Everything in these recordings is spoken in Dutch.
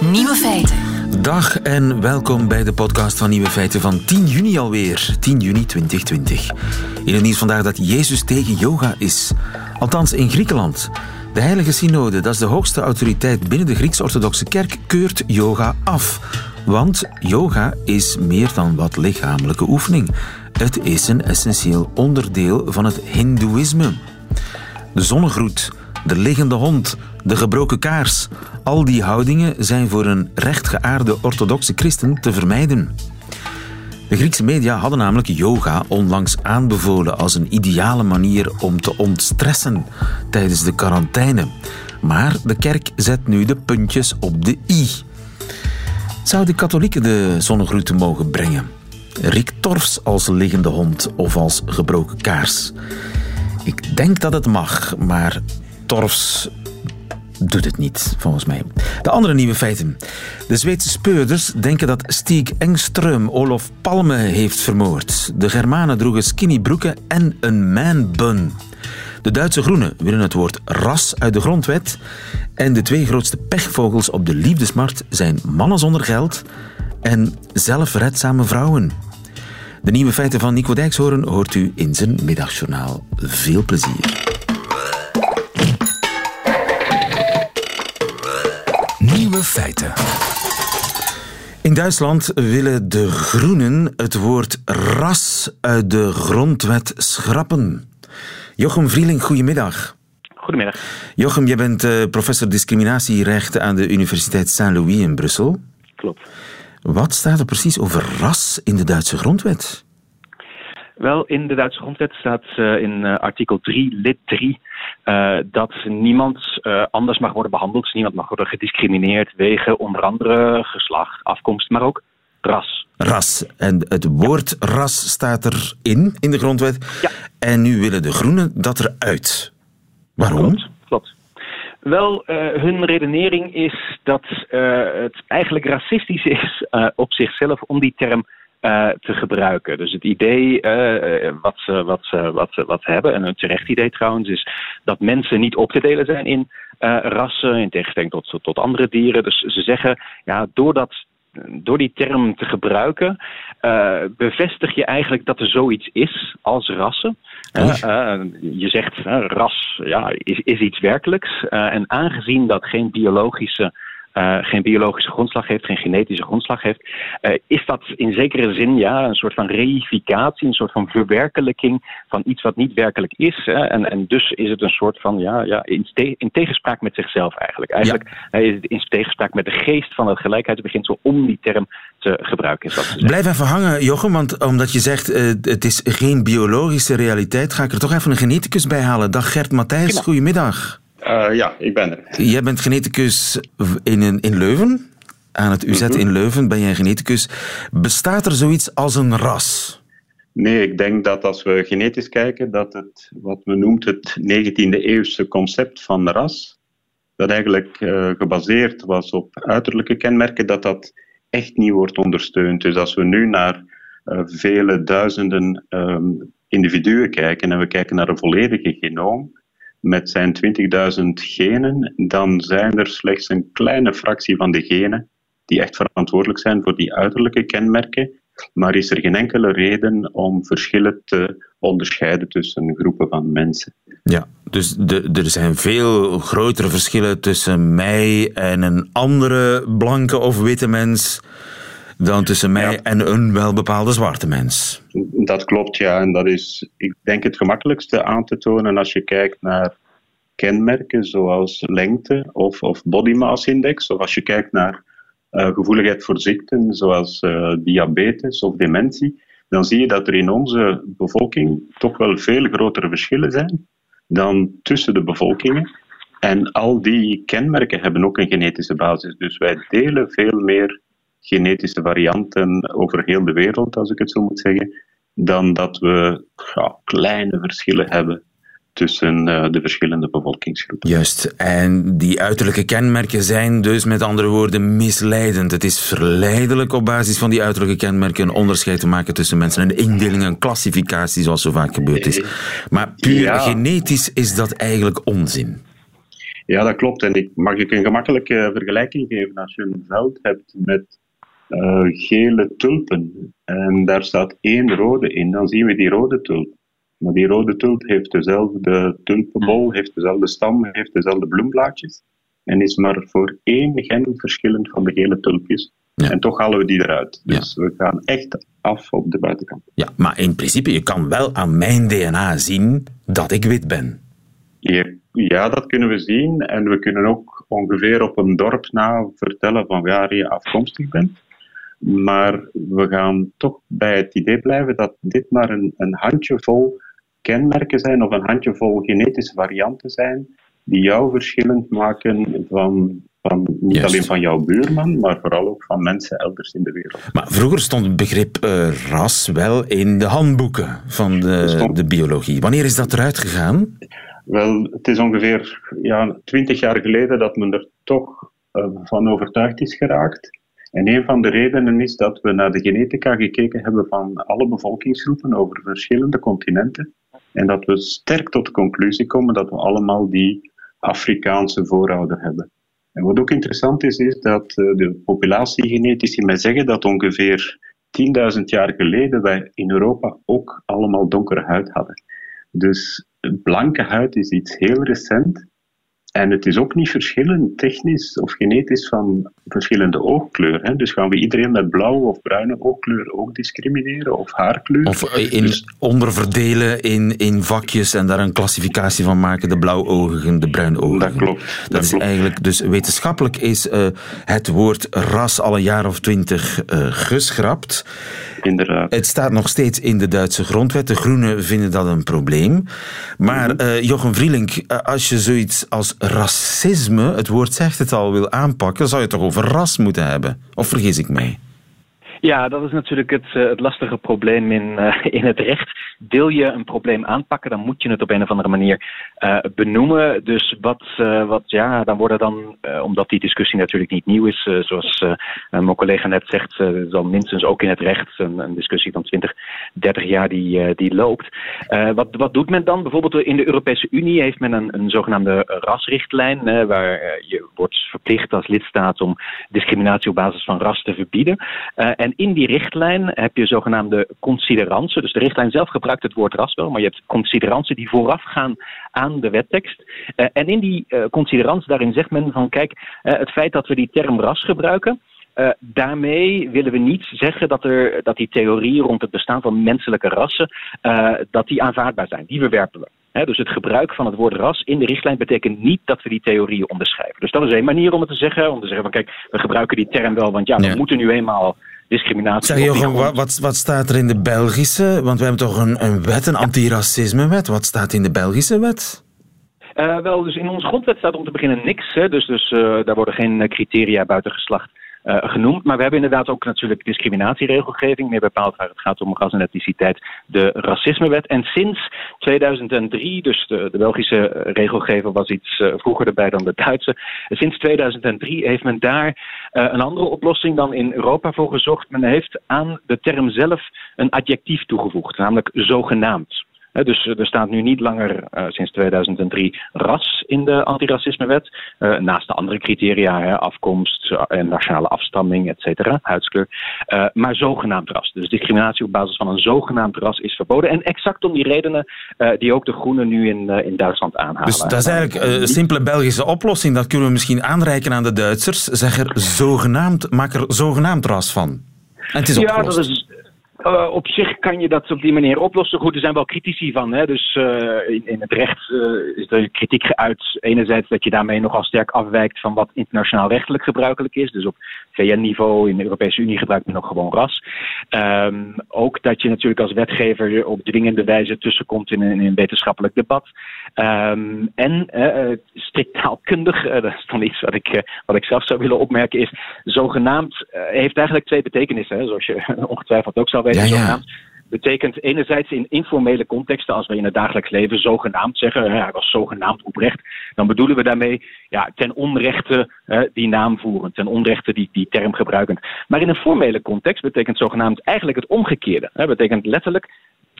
Nieuwe feiten. Dag en welkom bij de podcast van Nieuwe Feiten van 10 juni alweer. 10 juni 2020. In het nieuws vandaag dat Jezus tegen yoga is. Althans in Griekenland. De Heilige Synode, dat is de hoogste autoriteit binnen de Grieks-orthodoxe kerk, keurt yoga af. Want yoga is meer dan wat lichamelijke oefening. Het is een essentieel onderdeel van het Hindoeïsme. De zonnegroet, de liggende hond, de gebroken kaars. Al die houdingen zijn voor een rechtgeaarde orthodoxe christen te vermijden. De Griekse media hadden namelijk yoga onlangs aanbevolen als een ideale manier om te ontstressen tijdens de quarantaine. Maar de kerk zet nu de puntjes op de i. Zouden katholieken de zonnegroeten mogen brengen? Rick Torfs als liggende hond of als gebroken kaars? Ik denk dat het mag, maar Torfs doet het niet, volgens mij. De andere nieuwe feiten. De Zweedse speurders denken dat Stieg Engström Olof Palme heeft vermoord. De Germanen droegen skinny broeken en een man-bun. De Duitse Groenen willen het woord ras uit de grondwet. En de twee grootste pechvogels op de liefdesmarkt zijn mannen zonder geld en zelfredzame vrouwen. De nieuwe feiten van Nico Dijkshoorn hoort u in zijn middagjournaal. Veel plezier. Feiten. In Duitsland willen de Groenen het woord ras uit de grondwet schrappen. Jochem Vrieling, goedemiddag. Goedemiddag. Jochem, jij bent uh, professor discriminatierecht aan de Universiteit Saint-Louis in Brussel. Klopt. Wat staat er precies over ras in de Duitse grondwet? Wel, in de Duitse grondwet staat uh, in uh, artikel 3, lid 3, uh, dat niemand anders mag worden behandeld. Dus niemand mag worden gediscrimineerd wegen onder andere geslacht, afkomst, maar ook ras. Ras. En het woord ras staat erin, in de grondwet. Ja. En nu willen de groenen dat eruit. Waarom? Klopt. klopt. Wel, hun redenering is dat het eigenlijk racistisch is op zichzelf om die term uh, te gebruiken. Dus het idee uh, wat, ze, wat, ze, wat, ze, wat ze hebben, en een terecht idee trouwens, is dat mensen niet op te delen zijn in uh, rassen, in tegenstelling tot, tot andere dieren. Dus ze zeggen, ja, doordat door die term te gebruiken, uh, bevestig je eigenlijk dat er zoiets is als rassen. Uh, uh, je zegt ras ja, is, is iets werkelijks. en aangezien dat geen biologische uh, geen biologische grondslag heeft, geen genetische grondslag heeft, uh, is dat in zekere zin ja, een soort van reificatie, een soort van verwerkelijking van iets wat niet werkelijk is. Hè? En, en dus is het een soort van ja, ja, in, te in tegenspraak met zichzelf eigenlijk. Eigenlijk ja. is het in tegenspraak met de geest van het gelijkheidsbeginsel om die term te gebruiken. Ze Blijf even hangen, Jochem, want omdat je zegt uh, het is geen biologische realiteit, ga ik er toch even een geneticus bij halen. Dag Gert Matthijs, goedemiddag. Uh, ja, ik ben er. Jij bent geneticus in, in Leuven. Aan het UZ -hmm. in Leuven ben jij geneticus. Bestaat er zoiets als een ras? Nee, ik denk dat als we genetisch kijken, dat het wat we noemt het 19e eeuwse concept van ras, dat eigenlijk uh, gebaseerd was op uiterlijke kenmerken, dat dat echt niet wordt ondersteund. Dus als we nu naar uh, vele duizenden um, individuen kijken en we kijken naar een volledige genoom, met zijn 20.000 genen, dan zijn er slechts een kleine fractie van de genen die echt verantwoordelijk zijn voor die uiterlijke kenmerken. Maar is er geen enkele reden om verschillen te onderscheiden tussen groepen van mensen. Ja, dus er zijn veel grotere verschillen tussen mij en een andere blanke of witte mens dan tussen mij ja. en een welbepaalde zwarte mens. Dat klopt, ja. En dat is, ik denk, het gemakkelijkste aan te tonen als je kijkt naar kenmerken zoals lengte of, of body mass index. Of als je kijkt naar uh, gevoeligheid voor ziekten zoals uh, diabetes of dementie. Dan zie je dat er in onze bevolking toch wel veel grotere verschillen zijn dan tussen de bevolkingen. En al die kenmerken hebben ook een genetische basis. Dus wij delen veel meer genetische varianten over heel de wereld, als ik het zo moet zeggen, dan dat we ja, kleine verschillen hebben tussen uh, de verschillende bevolkingsgroepen. Juist, en die uiterlijke kenmerken zijn dus met andere woorden misleidend. Het is verleidelijk op basis van die uiterlijke kenmerken een onderscheid te maken tussen mensen. Een indeling, een klassificatie, zoals zo vaak gebeurd is. Maar puur ja. genetisch is dat eigenlijk onzin. Ja, dat klopt. En ik mag ik een gemakkelijke vergelijking geven. Als je een veld hebt met uh, gele tulpen en daar staat één rode in, dan zien we die rode tulp. Maar die rode tulp heeft dezelfde tulpenbol, hmm. heeft dezelfde stam, heeft dezelfde bloemblaadjes en is maar voor één gen verschillend van de gele tulpjes. En toch halen we die eruit. Dus we gaan echt af op de buitenkant. Ja, maar in principe, je kan wel aan mijn DNA zien dat ik wit ben. Ja, dat kunnen we zien. En we kunnen ook ongeveer op een dorp na vertellen van waar je afkomstig bent. Maar we gaan toch bij het idee blijven dat dit maar een, een handjevol kenmerken zijn of een handjevol genetische varianten zijn die jou verschillend maken van, van niet alleen van jouw buurman, maar vooral ook van mensen elders in de wereld. Maar vroeger stond het begrip uh, ras wel in de handboeken van de, de biologie. Wanneer is dat eruit gegaan? Wel, het is ongeveer ja, twintig jaar geleden dat men er toch uh, van overtuigd is geraakt. En een van de redenen is dat we naar de genetica gekeken hebben van alle bevolkingsgroepen over verschillende continenten. En dat we sterk tot de conclusie komen dat we allemaal die Afrikaanse voorouder hebben. En wat ook interessant is, is dat eh, de populatiegenetici mij zeggen dat ongeveer 10.000 jaar geleden wij in Europa ook allemaal donkere huid hadden. Dus blanke huid is iets heel recent. En het is ook niet verschillend technisch of genetisch van verschillende oogkleur. Hè. Dus gaan we iedereen met blauwe of bruine oogkleur ook discrimineren of haarkleur? Of in, dus- onderverdelen in, in vakjes en daar een klassificatie van maken, de blauwogigen, de bruinogigen. Dat klopt. Dat, is eigenlijk, dus wetenschappelijk is uh, het woord ras al een jaar of twintig uh, geschrapt. Inderdaad. Het staat nog steeds in de Duitse grondwet. De Groenen vinden dat een probleem. Maar uh, Jochem Vrielink, als je zoiets als racisme, het woord zegt het al, wil aanpakken, zou je toch over ras moeten hebben? Of vergis ik mij? Ja, dat is natuurlijk het, uh, het lastige probleem in, uh, in het recht. Wil je een probleem aanpakken, dan moet je het op een of andere manier uh, benoemen. Dus wat, wat, ja, dan worden dan, omdat die discussie natuurlijk niet nieuw is, zoals mijn collega net zegt, dan minstens ook in het recht een, een discussie van 20, 30 jaar die, die loopt. wat, wat doet men dan? Bijvoorbeeld in de Europese Unie heeft men een, een zogenaamde rasrichtlijn, waar je wordt verplicht als lidstaat om discriminatie op basis van ras te verbieden. en en in die richtlijn heb je zogenaamde consideranten. Dus de richtlijn zelf gebruikt het woord ras wel, maar je hebt consideranten die voorafgaan aan de wettekst. Uh, en in die uh, consideranten daarin zegt men van kijk, uh, het feit dat we die term ras gebruiken. Uh, daarmee willen we niet zeggen dat, er, dat die theorieën rond het bestaan van menselijke rassen uh, dat die aanvaardbaar zijn. Die verwerpen we. He, dus het gebruik van het woord ras in de richtlijn betekent niet dat we die theorieën onderschrijven. Dus dat is één manier om het te zeggen. Om te zeggen van kijk, we gebruiken die term wel, want ja, we ja. moeten nu eenmaal discriminatie. Zeg wat, wat staat er in de Belgische? Want we hebben toch een, een wet, een antiracismewet. Wat staat in de Belgische wet? Uh, wel, dus in onze grondwet staat om te beginnen niks. Hè, dus dus uh, daar worden geen criteria buiten geslacht uh, genoemd. Maar we hebben inderdaad ook natuurlijk discriminatieregelgeving, meer bepaald waar het gaat om ras en etniciteit, de racismewet. En sinds 2003, dus de, de Belgische regelgever was iets uh, vroeger erbij dan de Duitse, sinds 2003 heeft men daar een andere oplossing dan in Europa voor gezocht. Men heeft aan de term zelf een adjectief toegevoegd, namelijk zogenaamd dus er staat nu niet langer uh, sinds 2003 ras in de antiracismewet. Uh, naast de andere criteria, afkomst en nationale afstamming, et cetera, huidskleur. maar zogenaamd ras. Dus discriminatie op basis van een zogenaamd ras is verboden. En exact om die redenen die ook de Groenen nu in, in Duitsland aanhalen. Dus dat is eigenlijk een simpele Belgische oplossing. Dat kunnen we misschien aanreiken aan de Duitsers. Zeg er zogenaamd, maak er zogenaamd ras van. En het is ja, dat is uh, op zich kan je dat op die manier oplossen. Goed, er zijn wel critici van. Hè? Dus uh, in, in, het recht uh, is er kritiek geuit. Enerzijds dat je daarmee nogal sterk afwijkt van wat internationaal rechtelijk gebruikelijk is. Dus op VN-niveau, in de Europese Unie gebruikt men nog gewoon ras. Um, ook dat je natuurlijk als wetgever op dwingende wijze tussenkomt in een, in een wetenschappelijk debat. Um, en strikt taalkundig, dat is dan iets wat ik, wat ik zelf zou willen opmerken, is zogenaamd heeft eigenlijk twee betekenissen. Hè? Zoals je ongetwijfeld ook zou weten ja, ja. betekent enerzijds in informele contexten, als we in het dagelijks leven zogenaamd zeggen, hij was zogenaamd oprecht, dan bedoelen we daarmee ja, ten onrechte hè, die naam voeren, ten onrechte die, die term gebruikend. Maar in een formele context betekent zogenaamd eigenlijk het omgekeerde. Dat betekent letterlijk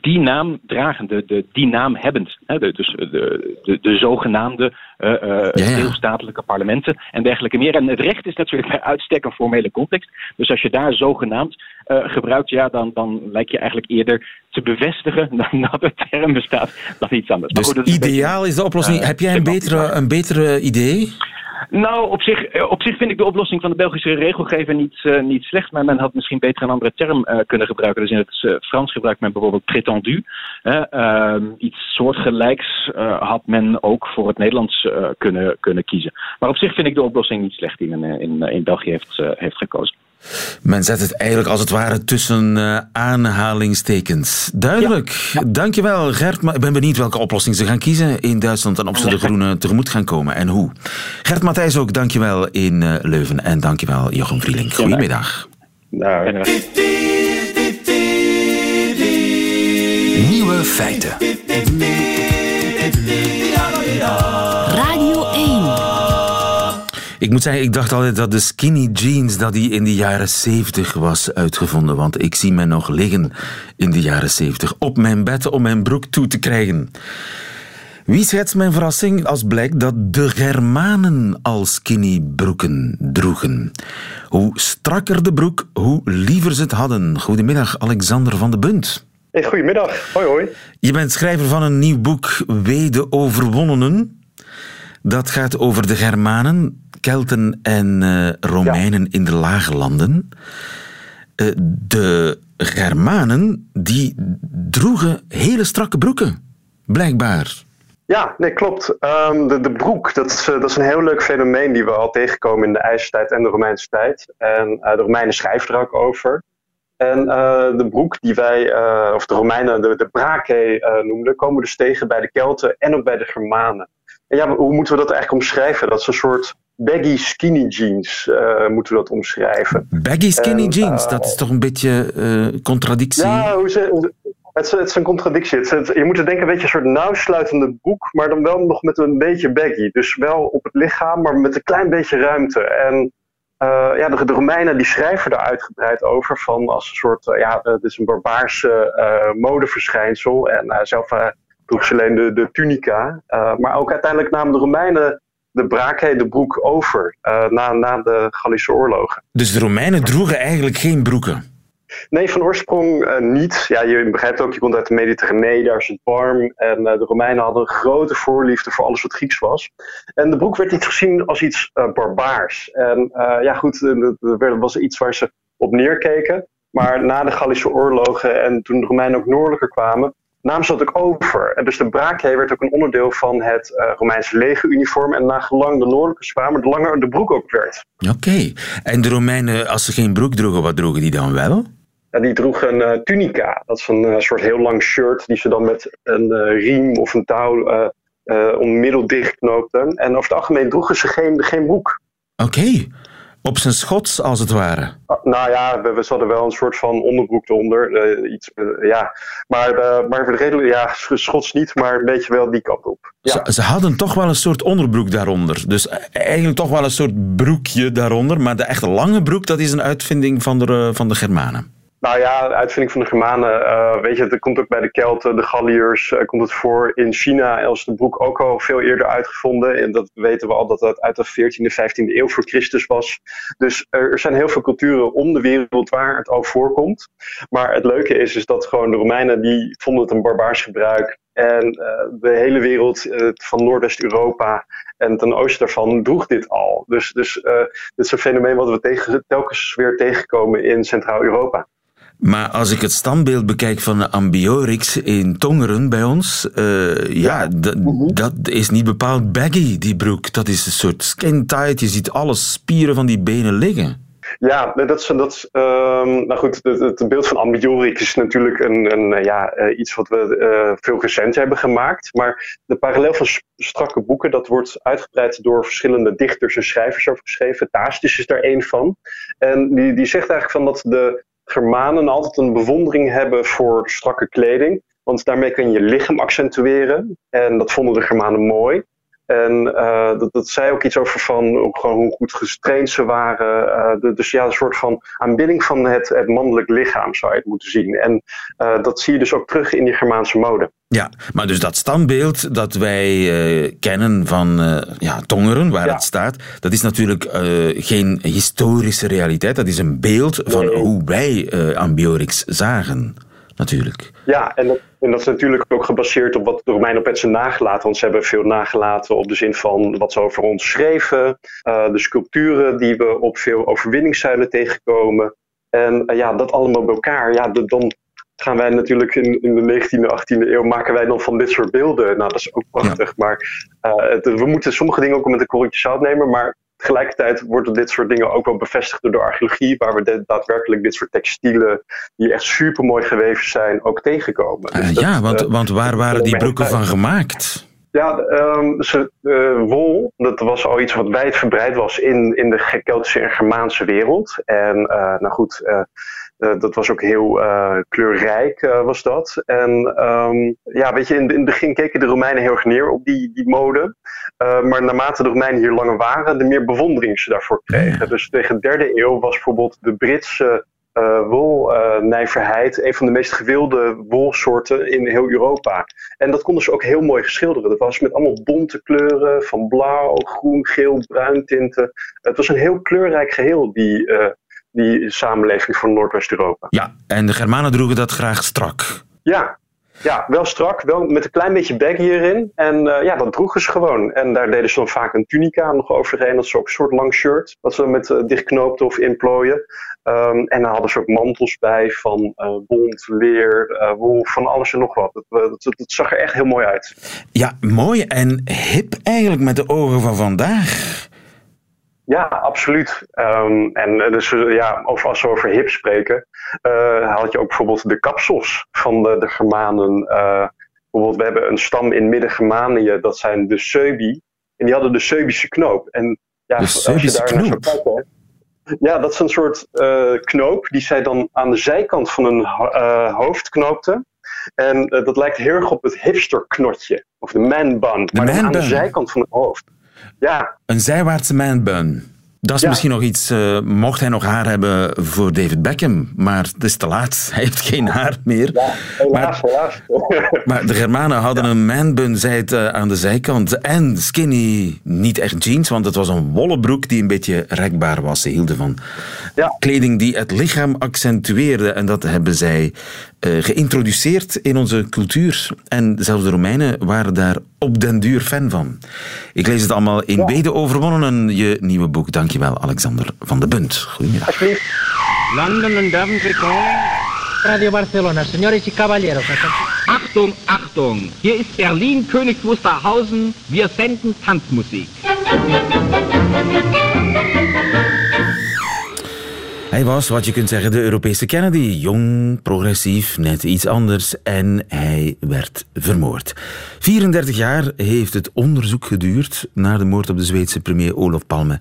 die naam dragende, de, die naam hebbend. Hè, de, dus de, de, de zogenaamde uh, deelstatelijke parlementen en dergelijke meer. En het recht is natuurlijk bij uitstek een formele context. Dus als je daar zogenaamd uh, gebruikt, ja, dan, dan lijkt je eigenlijk eerder te bevestigen dan dat de term bestaat dan iets anders. Dus goed, ideaal is de oplossing. Heb jij een betere, een betere idee? Nou, op zich, eh, op zich vind ik de oplossing van de Belgische regelgever niet, uh, niet slecht. Maar men had misschien beter een andere term uh, kunnen gebruiken. Dus in het Frans gebruikt men bijvoorbeeld prétendu. Ehm, iets soortgelijks had men ook voor het Nederlands kunnen, kunnen kiezen. Maar op zich vind ik de oplossing niet slecht die men in, in België heeft, heeft gekozen. Men zet het eigenlijk als het ware tussen uh, aanhalingstekens. Duidelijk. Ja. Dankjewel Gert. Maar ik ben benieuwd welke oplossing ze gaan kiezen in Duitsland en of ze de groenen tegemoet gaan komen en hoe. Gert Matthijs ook, dankjewel in uh, Leuven. En dankjewel Jochem Vrieling. Goedemiddag. Nou. Nieuwe feiten. Ik moet zeggen, ik dacht altijd dat de skinny jeans dat die in de jaren 70 was uitgevonden. Want ik zie mij nog liggen in de jaren 70 op mijn bed om mijn broek toe te krijgen. Wie schetst mijn verrassing als blijkt dat de Germanen al skinny broeken droegen? Hoe strakker de broek, hoe liever ze het hadden. Goedemiddag, Alexander van de Bunt. Hey, goedemiddag, hoi hoi. Je bent schrijver van een nieuw boek, Wede Overwonnenen. Dat gaat over de Germanen. Kelten en uh, Romeinen in de lage landen. Uh, de Germanen die droegen hele strakke broeken, blijkbaar. Ja, nee, klopt. Um, de, de broek, dat is, dat is een heel leuk fenomeen die we al tegenkomen in de IJzertijd en de Romeinse tijd. En uh, de Romeinen schrijven er ook over. En de broek die wij, of de Romeinen de, de brake noemden, komen dus tegen bij de Kelten en ook bij de Germanen. Ja, hoe moeten we dat eigenlijk omschrijven? Dat is een soort baggy skinny jeans, uh, moeten we dat omschrijven. Baggy skinny jeans, dat is toch een beetje uh, contradictie? Ja, hoe ze, het, is, het is een contradictie. Het, je moet er denken een beetje een soort nauwsluitende broek, maar dan wel nog met een beetje baggy. Dus wel op het lichaam, maar met een klein beetje ruimte. En ja, de, de, Romeinen die schrijven er uitgebreid over van als een soort, ja, het is een barbaarse modeverschijnsel. En zelf droeg ze alleen de, de tunica. maar ook uiteindelijk namen de Romeinen de braakheid de broek over uh, na, na de Gallische oorlogen. Dus de Romeinen droegen eigenlijk geen broeken? Nee, van oorsprong uh, niet. Ja, je begrijpt ook, je komt uit de Mediterranee, daar is het warm. En uh, de Romeinen hadden een grote voorliefde voor alles wat Grieks was. En de broek werd niet gezien als iets barbaars. En ja, goed, dat was iets waar ze op neerkeken. Maar na de Gallische oorlogen en toen de Romeinen ook noordelijker kwamen, namen ze dat ook over. En dus de braakje werd ook een onderdeel van het uh, Romeinse legeruniform. En nagelang de noordelijke zwaar, de langer de broek ook werd. Oké. En de Romeinen, als ze geen broek droegen, wat droegen die dan wel? Ja, die droegen een uh, tunica. Dat is een uh, soort heel lang shirt die ze dan met een riem of een touw om middel dichtknoopten. En over het algemeen droegen ze geen, geen broek. Oké. Op zijn schots, als het ware. Nou ja, we, we hadden wel een soort van onderbroek eronder. Uh, iets, uh, ja. Maar, uh, maar redelijk, ja, schots niet, maar een beetje wel die kant op. Ja. Ze, ze, hadden toch wel een soort onderbroek daaronder. Dus eigenlijk toch wel een soort broekje daaronder. Maar de echte lange broek, dat is een uitvinding van de, van de Germanen. Nou ja, de uitvinding van de Germanen, uh, weet je, het komt ook bij de Kelten, de Galliërs, uh, komt het voor. In China is de broek ook al veel eerder uitgevonden. En dat weten we al dat dat uit de 14e, 15e eeuw voor Christus was. Dus er zijn heel veel culturen om de wereld waar het al voorkomt. Maar het leuke is, is dat gewoon de Romeinen, die vonden het een barbaars gebruik. En uh, de hele wereld van Noordwest-Europa en ten oosten daarvan droeg dit al. Dus, dus dit is een fenomeen wat we tegen, telkens weer tegenkomen in Centraal-Europa. Maar als ik het standbeeld bekijk van de Ambiorix in Tongeren bij ons, uh, ja, mhm. dat is niet bepaald baggy, die broek. Dat is een soort skin tight. Je ziet alle spieren van die benen liggen. Ja, dat is, dat is um, nou goed, het, het, beeld van Ambiorix is natuurlijk een, een eh, ja, uh, iets wat we uh, veel recent hebben gemaakt. Maar de parallel van strakke boeken, dat wordt uitgebreid door verschillende dichters en schrijvers over geschreven. Tacitus is daar één van. En die, die zegt eigenlijk van dat de Germanen altijd een bewondering hebben voor strakke kleding. Want daarmee kun je je lichaam accentueren. En dat vonden de Germanen mooi. En dat, dat zei ook iets over van ook gewoon hoe goed getraind ze waren. dus ja, een soort van aanbidding van het, het mannelijk lichaam zou je het moeten zien. En dat zie je dus ook terug in die Germaanse mode. Ja, maar dus dat standbeeld dat wij uh, kennen van uh, ja, Tongeren, waar ja. het staat, dat is natuurlijk uh, geen historische realiteit. Dat is een beeld van nee. hoe wij Ambiorix zagen, natuurlijk. Ja, en dat, en dat is natuurlijk ook gebaseerd op wat de Romeinen op mensen nagelaten. Want ze hebben veel nagelaten op de zin van wat ze over ons schreven. de sculpturen die we op veel overwinningszuilen tegenkomen. En ja, dat allemaal bij elkaar. Ja, de, dan gaan wij natuurlijk in, in de 19e, 18e eeuw maken wij dan van dit soort beelden. Nou, dat is ook prachtig. Maar uh, het, we moeten sommige dingen ook met een korreltje zout nemen. Maar tegelijkertijd worden dit soort dingen ook wel bevestigd door de archeologie, waar we daadwerkelijk dit soort textielen, die echt super mooi geweven zijn, ook tegenkomen. Dus dat, ja, want, uh, want waar waren die broeken van gemaakt? Ja, um, ze, uh, wol, dat was al iets wat wijdverbreid was in, in de Keltische en Germaanse wereld. En uh, nou goed, uh, dat was ook heel kleurrijk, was dat. En um, ja, weet je, in, in het begin keken de Romeinen heel erg neer op die, die mode. maar naarmate de Romeinen hier langer waren, de meer bewondering ze daarvoor kregen. Ja. Dus tegen de derde eeuw was bijvoorbeeld de Britse uh, wolnijverheid uh, een van de meest gewilde wolsoorten in heel Europa. En dat konden ze ook heel mooi geschilderen. Dat was met allemaal bonte kleuren, van blauw, groen, geel, bruin tinten. Het was een heel kleurrijk geheel, die, uh, die samenleving van Noordwest-Europa. Ja, en de Germanen droegen dat graag strak. Ja, ja, wel strak, wel met een klein beetje bag hierin. En uh, ja, dat droegen ze gewoon. En daar deden ze dan vaak een tunica nog overheen. Dat is ook een soort lang shirt. Dat ze met uh, dichtknoopten of inplooien. Um, en dan hadden ze ook mantels bij van uh, bont, leer, wol, van alles en nog wat. Het, het, het, zag er echt heel mooi uit. Ja, mooi en hip eigenlijk met de ogen van vandaag. Ja, absoluut. Um, en dus ja, of als we over hip spreken, uh, had je ook bijvoorbeeld de kapsels van de, de Germanen. Uh, bijvoorbeeld, we hebben een stam in Midden-Germanië, dat zijn de Seubi. En die hadden de Seubische knoop. En ja, de als je daar knoop. naar zou kijken, ja, dat is een soort uh, knoop die zij dan aan de zijkant van hun hoofd knoopten. En dat lijkt heel erg op het hipsterknotje, of de man bun, maar man aan de zijkant van het hoofd. Ja. Een zijwaartse man-bun. Dat is ja. misschien nog iets, uh, mocht hij nog haar hebben voor David Beckham, maar het is te laat. Hij heeft geen haar meer. Ja, helaas, maar, helaas. maar de Germanen hadden ja. een manbun zijt, uh, aan de zijkant en skinny, niet echt jeans, want het was een wollen broek die een beetje rekbaar was. Ze hielden van ja. kleding die het lichaam accentueerde en dat hebben zij uh, geïntroduceerd in onze cultuur. En zelfs de Romeinen waren daar op den duur fan van. Ik lees het allemaal in ja. Bede overwonnen, je nieuwe boek. Dankjewel, Alexander van de Bunt. Goedemiddag. Alsjeblieft. London and. Radio Barcelona, señores y caballeros. Achtung, Achtung! Hier ist Berlin, Königs Wusterhausen. Wir senden Tanzmusik. Hij was, wat je kunt zeggen, de Europese Kennedy. Jong, progressief, net iets anders. En hij werd vermoord. 34 jaar heeft het onderzoek geduurd naar de moord op de Zweedse premier Olof Palme.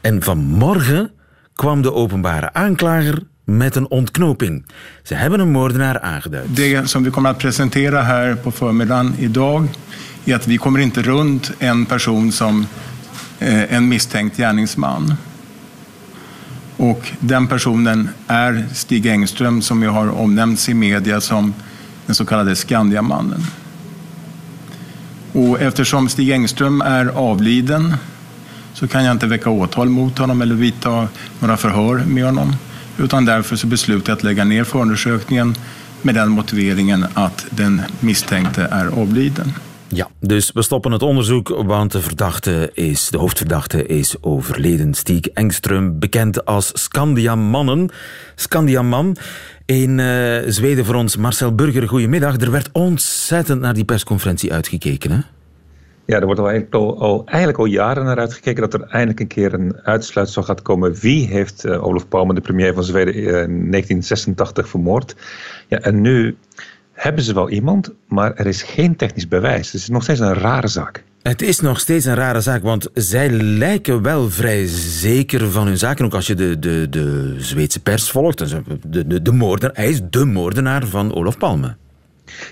En vanmorgen kwam de openbare aanklager met een ontknoping. Ze hebben een moordenaar aangeduid. Det som vi kommer att presentera här på förmiddagen idag är att vi kommer inte en person som eh, en misstänkt gärningsman. Och den personen är Stig Engström som ju har omnämnts i media som den så kallade Skandiamannen. Och eftersom Stig Engström är avliden så kan jag inte väcka åtal mot honom eller vidta några förhör med honom. Utan därför så beslutade jag att lägga ner förundersökningen med den motiveringen att den misstänkte är avliden. Ja, dus we stoppen het onderzoek, want de verdachte is, de hoofdverdachte is overleden. Stieg Engström, bekend als Scandiamannen. Scandiaman. In uh, Zweden voor ons Marcel Burger, goedemiddag. Er werd ontzettend naar die persconferentie uitgekeken, hè? Ja, er wordt al, eigenlijk al, jaren naar uitgekeken dat er eindelijk een keer een uitsluitsel gaat komen. Wie heeft uh, Olof Palme, de premier van Zweden, in uh, 1986 vermoord? Ja, en nu hebben ze wel iemand, maar er is geen technisch bewijs. Dus het is nog steeds een rare zaak. Het is nog steeds een rare zaak, want zij lijken wel vrij zeker van hun zaken. Ook als je de, de, de Zweedse pers volgt. De, de, de moordenaar, hij is de moordenaar van Olof Palme.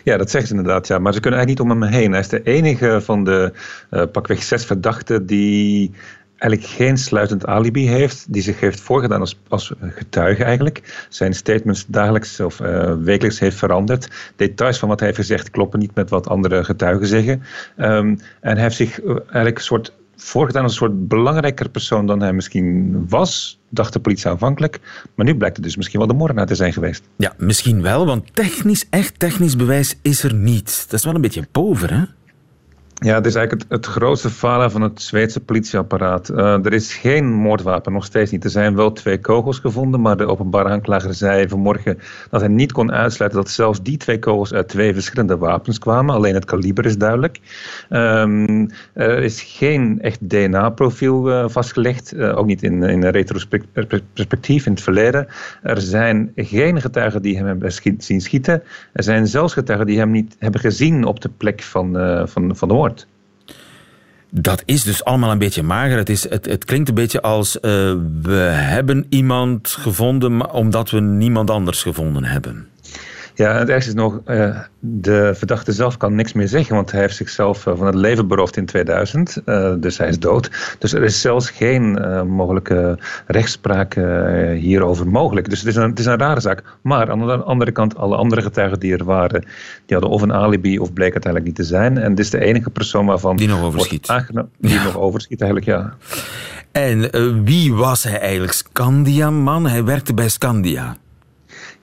Ja, dat zeggen ze inderdaad, ja. Maar ze kunnen eigenlijk niet om hem heen. Hij is de enige van de uh, pakweg zes verdachten die eigenlijk geen sluitend alibi heeft, die zich heeft voorgedaan als, als getuige eigenlijk. Zijn statements dagelijks of uh, wekelijks heeft veranderd. Details van wat hij heeft gezegd kloppen niet met wat andere getuigen zeggen. Um, en hij heeft zich eigenlijk een soort voorgedaan als een soort belangrijker persoon dan hij misschien was, dacht de politie aanvankelijk. Maar nu blijkt het dus misschien wel de moordenaar te zijn geweest. Ja, misschien wel, want technisch, echt technisch bewijs is er niet. Dat is wel een beetje pover, hè? Ja, het is eigenlijk het, grootste falen van het Zweedse politieapparaat. Uh, er is geen moordwapen, nog steeds niet. Er zijn wel twee kogels gevonden, maar de openbare aanklager zei vanmorgen dat hij niet kon uitsluiten dat zelfs die twee kogels uit twee verschillende wapens kwamen. Alleen het kaliber is duidelijk. Um, er is geen echt DNA-profiel uh, vastgelegd, uh, ook niet in, in retrospectief in het verleden. Er zijn geen getuigen die hem hebben zien schieten. Er zijn zelfs getuigen die hem niet hebben gezien op de plek van, van, van de moord. Dat is dus allemaal een beetje mager. Het, is, het, het klinkt een beetje als uh, we hebben iemand gevonden omdat we niemand anders gevonden hebben. Ja, het ergste is nog, uh, de verdachte zelf kan niks meer zeggen, want hij heeft zichzelf uh, van het leven beroofd in 2000, uh, dus hij is dood. Dus er is zelfs geen mogelijke rechtspraak hierover mogelijk. Dus het is, een, het is een rare zaak. Maar aan de andere kant, alle andere getuigen die er waren, die hadden of een alibi of bleek uiteindelijk niet te zijn. En dit is de enige persoon waarvan... Die nog overschiet. Die ja. nog overschiet eigenlijk, ja. En wie was hij eigenlijk? Scandia-man? Hij werkte bij Scandia.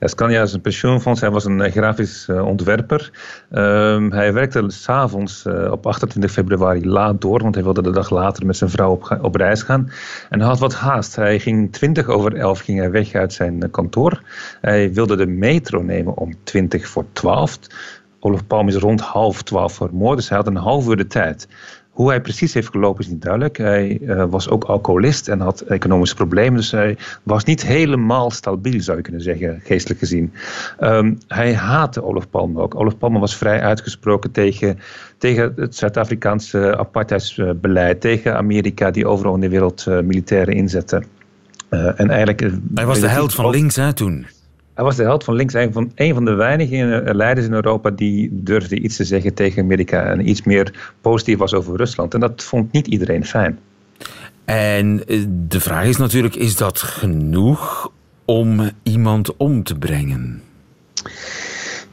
Ja, Scania is een pensioenfonds. Hij was een eh, grafisch uh, ontwerper. Um, hij werkte s'avonds uh, op 28 februari laat door, want hij wilde de dag later met zijn vrouw op, op reis gaan. En hij had wat haast. Hij ging 20 over 11 ging hij weg uit zijn kantoor. Hij wilde de metro nemen om 20 voor 12. Olaf Palm is rond half 12 vermoord, dus hij had een half uur de tijd. Hoe hij precies heeft gelopen is niet duidelijk. Hij uh, was ook alcoholist en had economische problemen. Dus hij was niet helemaal stabiel, zou je kunnen zeggen, geestelijk gezien. Um, hij haatte Olaf Palme ook. Olaf Palme was vrij uitgesproken tegen, tegen het Zuid-Afrikaanse apartheidsbeleid. Tegen Amerika, die overal in de wereld uh, militairen inzette. Uh, en eigenlijk, hij was de held van links hè, toen. Hij was de held van links, eigenlijk van een van de weinige eh, leiders in Europa die durfde iets te zeggen tegen Amerika en iets meer positief was over Rusland. En dat vond niet iedereen fijn. En eh, de vraag is natuurlijk, is dat genoeg om iemand om te brengen?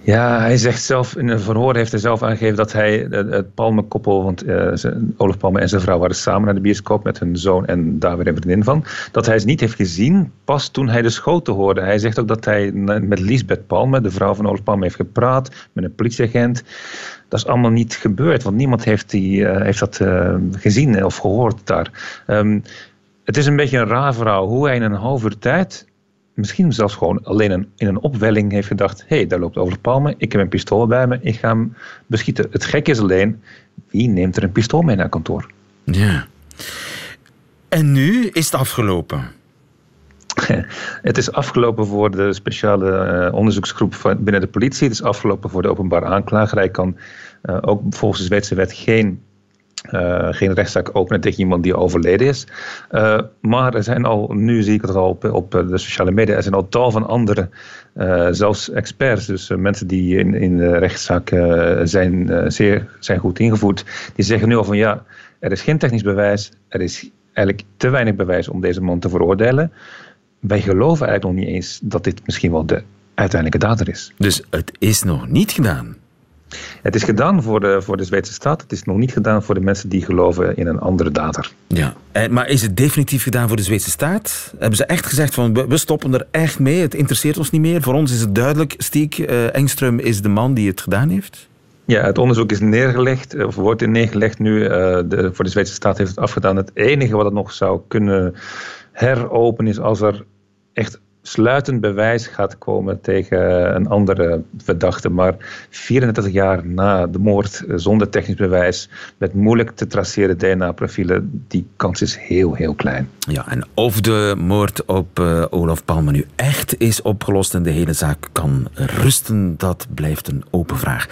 Ja, hij zegt zelf, in een verhoor heeft hij zelf aangegeven dat hij het Palme-koppel, want uh, Olaf Palme en zijn vrouw waren samen naar de bioscoop met hun zoon en daar weer een vriendin van, dat hij ze niet heeft gezien pas toen hij de schoten hoorde. Hij zegt ook dat hij met Lisbeth Palme, de vrouw van Olaf Palme, heeft gepraat met een politieagent. Dat is allemaal niet gebeurd, want niemand heeft, die, uh, heeft dat uh, gezien of gehoord daar. Um, het is een beetje een raar verhaal hoe hij in een half uur tijd misschien zelfs gewoon alleen een, in een opwelling heeft gedacht: hé, hey, daar loopt Olaf Palme, ik heb een pistool bij me, ik ga hem beschieten. Het gekke is alleen, wie neemt er een pistool mee naar kantoor? Ja. En nu is het afgelopen. Het is afgelopen voor de speciale uh, onderzoeksgroep binnen de politie. Het is afgelopen voor de openbare aanklager. Hij kan uh, ook volgens de Zweedse wet geen uh, geen rechtszaak openen tegen iemand die overleden is. Uh, maar er zijn al, nu zie ik het al op, op de sociale media, er zijn al tal van andere, uh, zelfs experts, dus mensen die in, in de rechtszaak zijn, zeer zijn goed ingevoerd, die zeggen nu al van ja, er is geen technisch bewijs, er is eigenlijk te weinig bewijs om deze man te veroordelen. Wij geloven eigenlijk nog niet eens dat dit misschien wel de uiteindelijke dader is. Dus het is nog niet gedaan? Het is gedaan voor de, voor de Zweedse staat. Het is nog niet gedaan voor de mensen die geloven in een andere dader. Ja, maar is het definitief gedaan voor de Zweedse staat? Hebben ze echt gezegd van we stoppen er echt mee, het interesseert ons niet meer? Voor ons is het duidelijk, Stiek uh, Engström is de man die het gedaan heeft? Ja, het onderzoek is neergelegd, of wordt neergelegd nu. Uh, de, voor de Zweedse staat heeft het afgedaan. Het enige wat het nog zou kunnen heropenen is als er echt sluitend bewijs gaat komen tegen een andere verdachte. Maar 34 jaar na de moord, eh, zonder technisch bewijs, met moeilijk te traceren DNA-profielen, die kans is heel, heel klein. Ja, en of de moord op uh, Olaf Palme nu echt is opgelost en de hele zaak kan rusten, dat blijft een open vraag.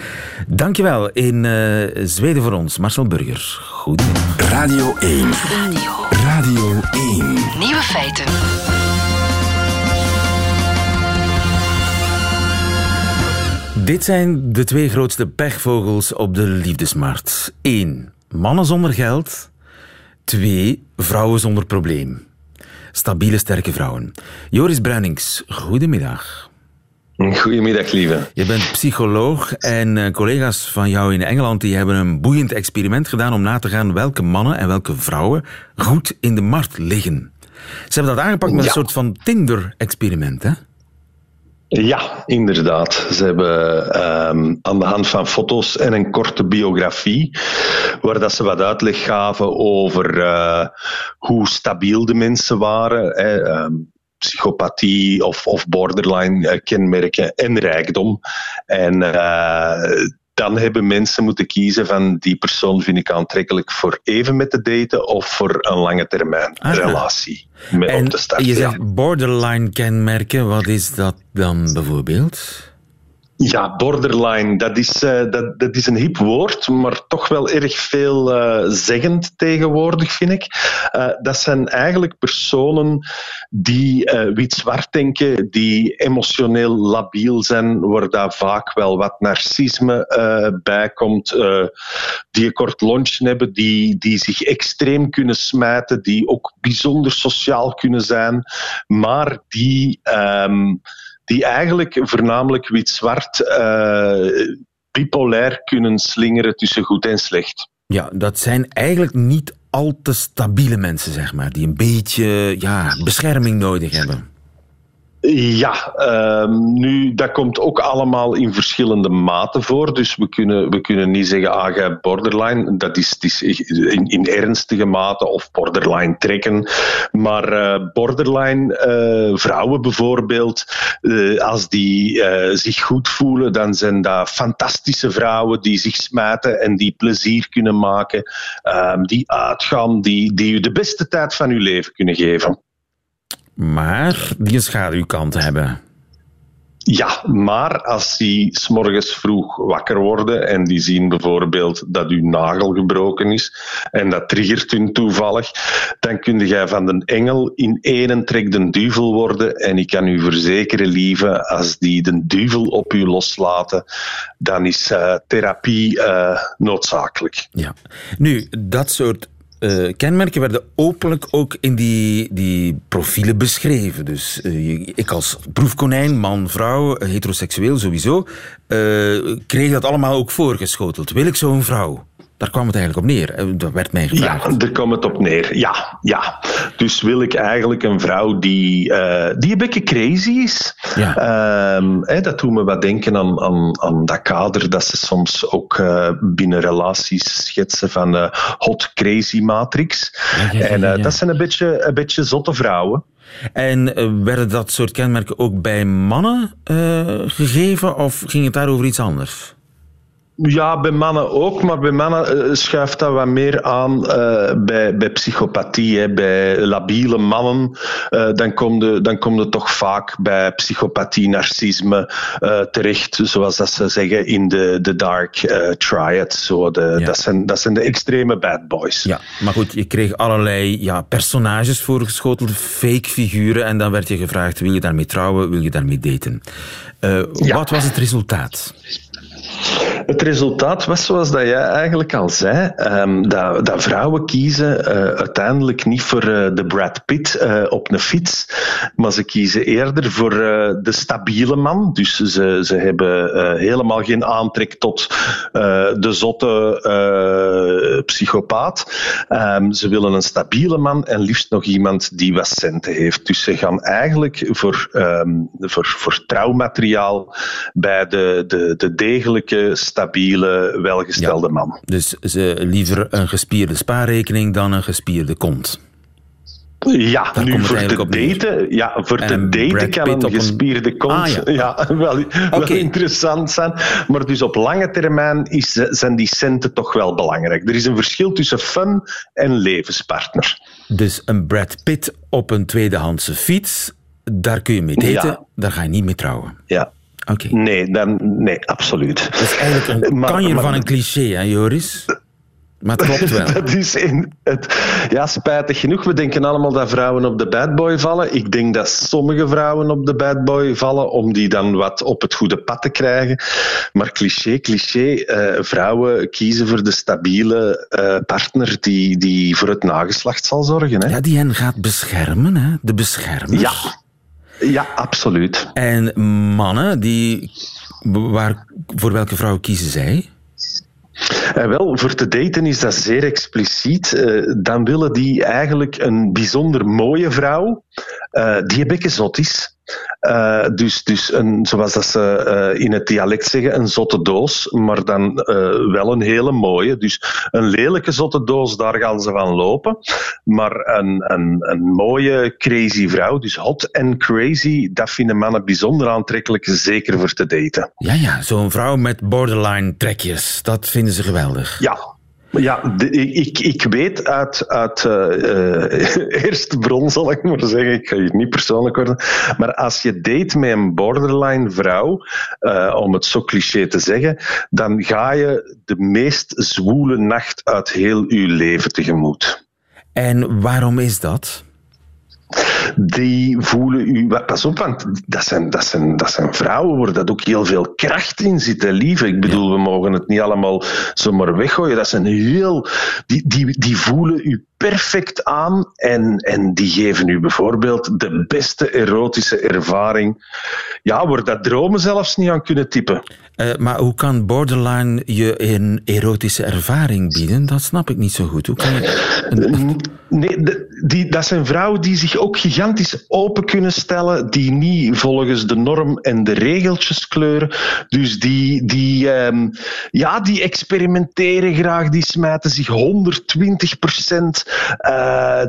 Dankjewel in uh, Zweden voor ons, Marcel Burger. Goedemiddag. Radio 1. Radio. Radio 1. Nieuwe feiten. Dit zijn de twee grootste pechvogels op de liefdesmarkt. 1. Mannen zonder geld. 2. Vrouwen zonder probleem. Stabiele, sterke vrouwen. Joris Bruinings, goedemiddag. Goedemiddag, lieve. Je bent psycholoog en eh, collega's van jou in Engeland die hebben een boeiend experiment gedaan om na te gaan welke mannen en welke vrouwen goed in de markt liggen. Ze hebben dat aangepakt met een soort van Tinder-experiment, hè? Ja, inderdaad. Ze hebben ehm, aan de hand van foto's en een korte biografie, waar dat ze wat uitleg gaven over uh, hoe stabiel de mensen waren. Hè, ehm, psychopathie of, of borderline uh, kenmerken en rijkdom. En uh, dan hebben mensen moeten kiezen van die persoon vind ik aantrekkelijk voor even met te daten of voor een lange termijn Ah, relatie met En op te starten. je zegt borderline kenmerken, wat is dat dan bijvoorbeeld? Ja, borderline, dat is, eh, dat, dat is een hip woord, maar toch wel erg veel eh, zeggend tegenwoordig, vind ik. Eh, dat zijn eigenlijk personen die wit-zwart denken, die emotioneel labiel zijn, waar daar vaak wel wat narcisme bij komt, die een kort lunchen hebben, die, die zich extreem kunnen smijten, die ook bijzonder sociaal kunnen zijn, maar die... ehm, die eigenlijk voornamelijk wit-zwart eh, bipolair kunnen slingeren tussen goed en slecht. Ja, dat zijn eigenlijk niet al te stabiele mensen, zeg maar, die een beetje ja, bescherming nodig hebben. Ja, ehm, nu, dat komt ook allemaal in verschillende maten voor. Dus we kunnen, we kunnen niet zeggen, ah, jij borderline. Dat is, is in, in ernstige mate of borderline trekken. Maar eh, borderline eh, vrouwen bijvoorbeeld, eh, als die zich goed voelen, dan zijn dat fantastische vrouwen die zich smijten en die plezier kunnen maken. ehm, die uitgaan, die, die u de beste tijd van uw leven kunnen geven. Maar die een schaduwkant hebben. Ja, maar als die s'morgens vroeg wakker worden en die zien bijvoorbeeld dat uw nagel gebroken is en dat triggert hun toevallig, dan kun jij van de engel in één trek de duivel worden. En ik kan u verzekeren, lieve, als die de duivel op u loslaten, dan is eh, therapie eh, noodzakelijk. Ja. Nu, dat soort eh, kenmerken werden openlijk ook in die, die profielen beschreven. Dus eh, ik als proefkonijn, man, vrouw, heteroseksueel sowieso, eh, kreeg dat allemaal ook voorgeschoteld. Wil ik zo'n vrouw? Daar kwam het eigenlijk op neer. Eh, Dat werd mij gevraagd. Ja, daar komt het op neer. Ja, ja. Dus wil ik eigenlijk een vrouw die, eh, die een beetje crazy is. Ja. Ehm, dat doet me wat denken aan, aan, aan dat kader dat ze soms ook eh, binnen relaties schetsen van de hot crazy matrix. ja, ja, en dat zijn een beetje, een beetje zotte vrouwen. En werden dat soort kenmerken ook bij mannen gegeven of ging het daar over iets anders? Ja, bij mannen ook, maar bij mannen eh, schuift dat wat meer aan eh, bij, bij psychopathie. Hè. Bij labiele mannen, eh, dan kom je dan kom toch vaak bij psychopathie, narcisme terecht, zoals dat ze zeggen in de, de dark triad. Zo de, Ja. dat, zijn, dat zijn de extreme bad boys. Ja, maar goed, je kreeg allerlei ja, personages voorgeschoteld, fake figuren, en dan werd je gevraagd, wil je daarmee trouwen, wil je daarmee daten? Ja. Wat was het resultaat? Het resultaat was zoals dat jij eigenlijk al zei, ehm, dat, dat vrouwen kiezen eh, uiteindelijk niet voor eh, de Brad Pitt eh, op een fiets, maar ze kiezen eerder voor de stabiele man. Dus ze, ze hebben helemaal geen aantrek tot de zotte psychopaat. Ehm, ze willen een stabiele man en liefst nog iemand die wat centen heeft. Dus ze gaan eigenlijk voor, voor, voor trouwmateriaal bij de, de, de degelijke, stabiele, welgestelde man. Dus ze liever een gespierde spaarrekening dan een gespierde kont. Ja, Daar nu voor te daten, ja, voor te daten kan een gespierde kont Ah, ja. ja. wel, interessant zijn. Maar dus op lange termijn is, zijn die centen toch wel belangrijk. Er is een verschil tussen fun en levenspartner. Dus een Brad Pitt op een tweedehandse fiets, daar kun je mee daten, Ja. daar ga je niet mee trouwen. Ja. Nee, dan, nee, absoluut. Dat is eigenlijk een kanjer van een cliché, hè, Joris? Maar het klopt wel. dat is in het, ja, spijtig genoeg. We denken allemaal dat vrouwen op de bad boy vallen. Ik denk dat sommige vrouwen op de bad boy vallen om die dan wat op het goede pad te krijgen. Maar cliché, cliché. eh, vrouwen kiezen voor de stabiele eh, partner die, die voor het nageslacht zal zorgen. Hè? Ja, die hen gaat beschermen, hè? De beschermer. Ja. Ja, absoluut. En mannen, die, waar, voor welke vrouw kiezen zij? Eh, wel, voor te daten is dat zeer expliciet. Eh, dan willen die eigenlijk een bijzonder mooie vrouw, eh, die een beetje zot is. Eh, dus dus een, zoals dat ze eh, in het dialect zeggen, een zotte doos, maar dan wel een hele mooie. Dus een lelijke zotte doos, daar gaan ze van lopen. Maar een, een, een mooie crazy vrouw, dus hot en crazy, dat vinden mannen bijzonder aantrekkelijk, zeker voor te daten. Ja, ja, zo'n vrouw met borderline trekjes. Dat vinden ze geweldig. Ja. Ja, de- ik, ik weet uit, uit eh, eh, eerste bron, zal ik maar zeggen, ik ga hier niet persoonlijk worden, maar als je date met een borderline vrouw, eh, om het zo cliché te zeggen, dan ga je de meest zwoele nacht uit heel je leven tegemoet. En waarom is dat? Die voelen u. Pas op, want dat zijn, dat, zijn, dat zijn vrouwen waar dat ook heel veel kracht in zit, hè, lieve. Ik bedoel, we mogen het niet allemaal zomaar weggooien. Dat zijn heel. Die, die, die voelen u perfect aan en, en die geven u bijvoorbeeld de beste erotische ervaring. Ja, waar dat dromen zelfs niet aan kunnen typen. Eh, maar hoe kan borderline je een erotische ervaring bieden? Dat snap ik niet zo goed. Hoe kan je... Nee, die, dat zijn vrouwen die zich ook gigantisch open kunnen stellen, die niet volgens de norm en de regeltjes kleuren. Dus die, die, ehm, ja, die experimenteren graag, die smijten zich 120 procent.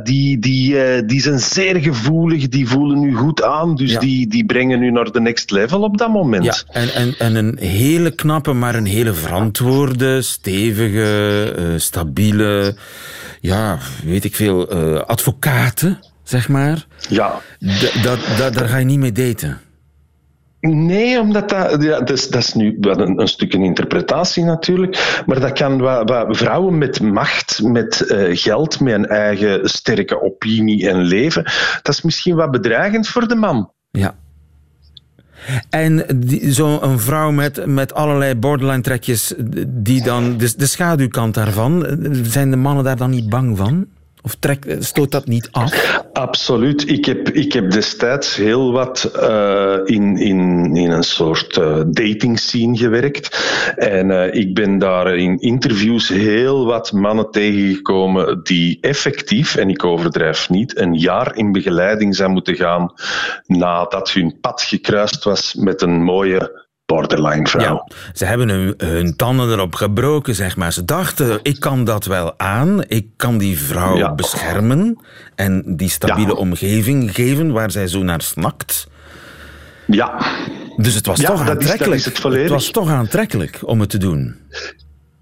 Die, die, eh, die zijn zeer gevoelig, die voelen u goed aan, dus Ja. die, die brengen u naar de next level op dat moment. Ja, en, en, en een hele knappe, maar een hele verantwoorde, stevige, eh, stabiele, ja, weet ik veel, eh, advocaten, zeg maar. Ja. D- dat, dat, daar ga je niet mee daten. Nee, omdat dat, ja, dat, is, dat is nu wel een, stuk een interpretatie natuurlijk. Maar dat kan wat, vrouwen met macht, met eh, geld, met een eigen sterke opinie en leven. Dat is misschien wat bedreigend voor de man. Ja. En zo'n vrouw met, met allerlei borderline trekjes, die dan, de, de schaduwkant daarvan, zijn de mannen daar dan niet bang van? Of trek, stoot dat niet af? Absoluut. Ik heb, ik heb destijds heel wat eh, in, in, in een soort eh dating scene gewerkt. En eh, ik ben daar in interviews heel wat mannen tegengekomen die effectief, en ik overdrijf niet, een jaar in begeleiding zijn moeten gaan nadat hun pad gekruist was met een mooie borderline vrouw. Ja, ze hebben hun, hun tanden erop gebroken, zeg maar. Ze dachten, ik kan dat wel aan. Ik kan die vrouw Ja. beschermen en die stabiele omgeving geven waar zij zo naar snakt. Ja. Dus het was toch is- aantrekkelijk. is het was toch aantrekkelijk om het te doen.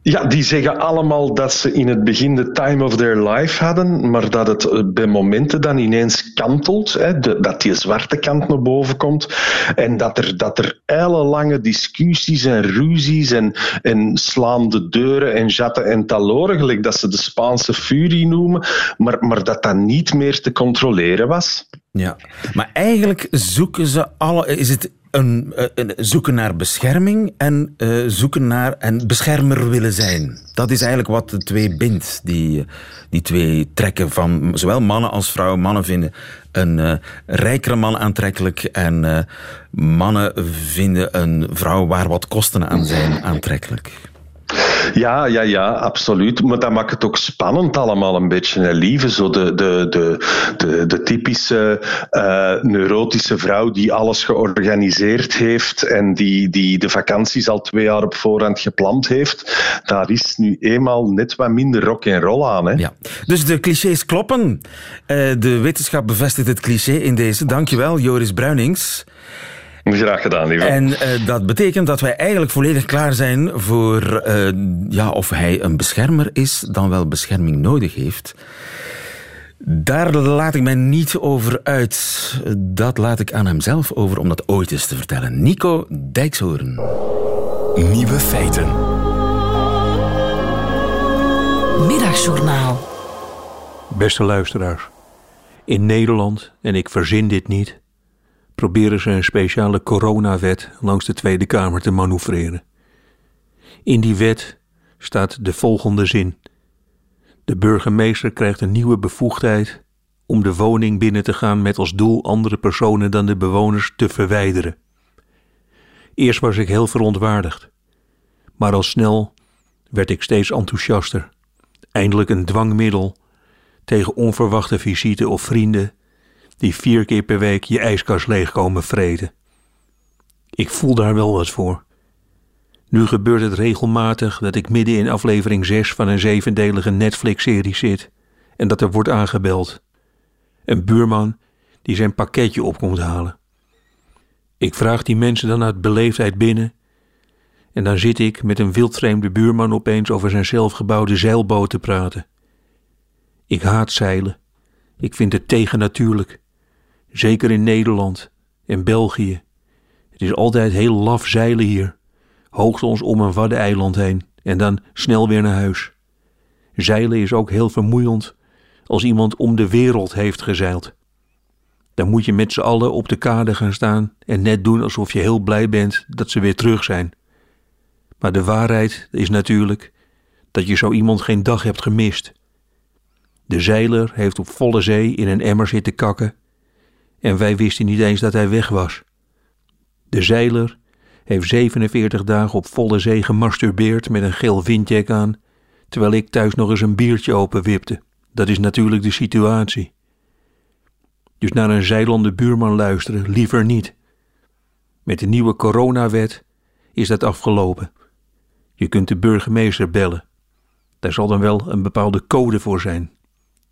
Ja, die zeggen allemaal dat ze in het begin de time of their life hadden, maar dat het eh, bij momenten dan ineens kantelt, hè, dat die zwarte kant naar boven komt en dat er, dat er ellenlange discussies en ruzies en, en slaande deuren en jatten en taloren, gelijk dat ze de Spaanse furie noemen, maar, maar dat dat niet meer te controleren was. Ja. Maar eigenlijk zoeken ze alle. Is het een, eh, een zoeken naar bescherming en eh, zoeken naar en beschermer willen zijn? Dat is eigenlijk wat de twee bindt. Die, die twee trekken van zowel mannen als vrouwen. Mannen vinden een eh, rijkere man aantrekkelijk en mannen vinden een vrouw waar wat kosten aan zijn aantrekkelijk. Ja, ja, ja, absoluut. Maar dat maakt het ook spannend allemaal een beetje, lieve. Zo de, de, de, de, de typische eh, neurotische vrouw die alles georganiseerd heeft en die, die de vakanties al twee jaar op voorhand gepland heeft. Daar is nu eenmaal net wat minder rock en roll aan. Hè? Ja. Dus de clichés kloppen. Eh, de wetenschap bevestigt het cliché in deze. Dankjewel, Joris Bruinings. Graag gedaan, lieve. En eh, dat betekent dat wij eigenlijk volledig klaar zijn voor eh, ja, of hij een beschermer is, dan wel bescherming nodig heeft. Daar laat ik mij niet over uit. Dat laat ik aan hemzelf over om dat ooit eens te vertellen. Nico Dijkshoorn. Nieuwe feiten. Middagjournaal. Beste luisteraars, in Nederland, en ik verzin dit niet, proberen ze een speciale coronawet langs de Tweede Kamer te manoeuvreren. In die wet staat de volgende zin. De burgemeester krijgt een nieuwe bevoegdheid om de woning binnen te gaan met als doel andere personen dan de bewoners te verwijderen. Eerst was ik heel verontwaardigd, maar al snel werd ik steeds enthousiaster. Eindelijk een dwangmiddel tegen onverwachte visite of vrienden die vier keer per week je ijskast leeg komen vreten. Ik voel daar wel wat voor. Nu gebeurt het regelmatig dat ik midden in aflevering 6 van een zevendelige Netflix-serie zit en dat er wordt aangebeld. Een buurman die zijn pakketje op komt halen. Ik vraag die mensen dan uit beleefdheid binnen en dan zit ik met een wildvreemde buurman opeens over zijn zelfgebouwde zeilboot te praten. Ik haat zeilen. Ik vind het tegennatuurlijk. Zeker in Nederland en België. Het is altijd heel laf zeilen hier. Hoogstens om een waddeneiland heen en dan snel weer naar huis. Zeilen is ook heel vermoeiend als iemand om de wereld heeft gezeild. Dan moet je met z'n allen op de kade gaan staan en net doen alsof je heel blij bent dat ze weer terug zijn. Maar de waarheid is natuurlijk dat je zo iemand geen dag hebt gemist. De zeiler heeft op volle zee in een emmer zitten kakken en wij wisten niet eens dat hij weg was. De zeiler heeft 47 dagen op volle zee gemasturbeerd met een geel windjack aan, terwijl ik thuis nog eens een biertje openwipte. Dat is natuurlijk de situatie. Dus naar een zeilande buurman luisteren liever niet. Met de nieuwe coronawet is dat afgelopen. Je kunt de burgemeester bellen. Daar zal dan wel een bepaalde code voor zijn.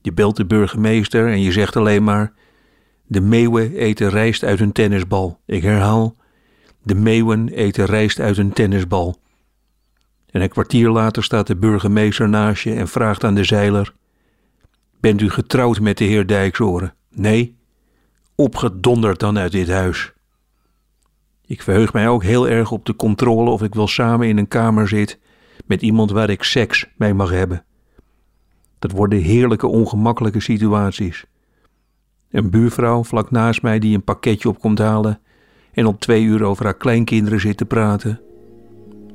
Je belt de burgemeester en je zegt alleen maar: De meeuwen eten rijst uit een tennisbal. Ik herhaal: De meeuwen eten rijst uit een tennisbal. En een kwartier later staat de burgemeester naast je en vraagt aan de zeiler: Bent u getrouwd met de heer Dijksoren? Nee? Opgedonderd dan uit dit huis. Ik verheug mij ook heel erg op de controle of ik wel samen in een kamer zit met iemand waar ik seks mee mag hebben. Dat worden heerlijke ongemakkelijke situaties. Een buurvrouw vlak naast mij die een pakketje op komt halen en op twee uur over haar kleinkinderen zit te praten.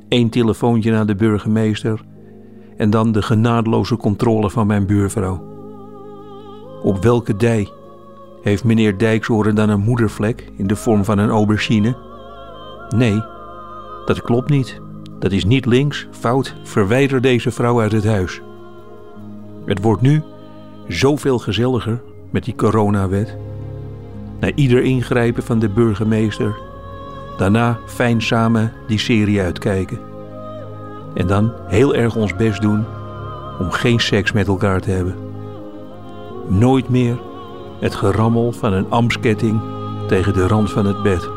Eén telefoontje naar de burgemeester en dan de genadeloze controle van mijn buurvrouw. Op welke dij heeft meneer Dijksoren dan een moedervlek in de vorm van een aubergine? Nee, dat klopt niet. Dat is niet links, fout, verwijder deze vrouw uit het huis. Het wordt nu zoveel gezelliger met die coronawet. Na ieder ingrijpen van de burgemeester, daarna fijn samen die serie uitkijken. En dan heel erg ons best doen om geen seks met elkaar te hebben. Nooit meer het gerammel van een amsketting tegen de rand van het bed.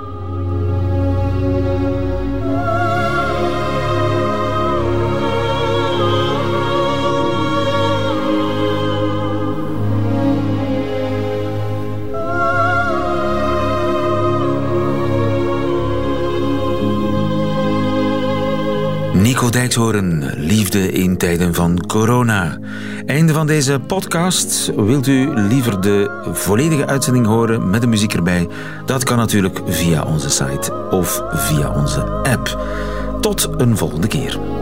Nico Dijkshoorn, liefde in tijden van corona. Einde van deze podcast. Wilt u liever de volledige uitzending horen met de muziek erbij? Dat kan natuurlijk via onze site of via onze app. Tot een volgende keer.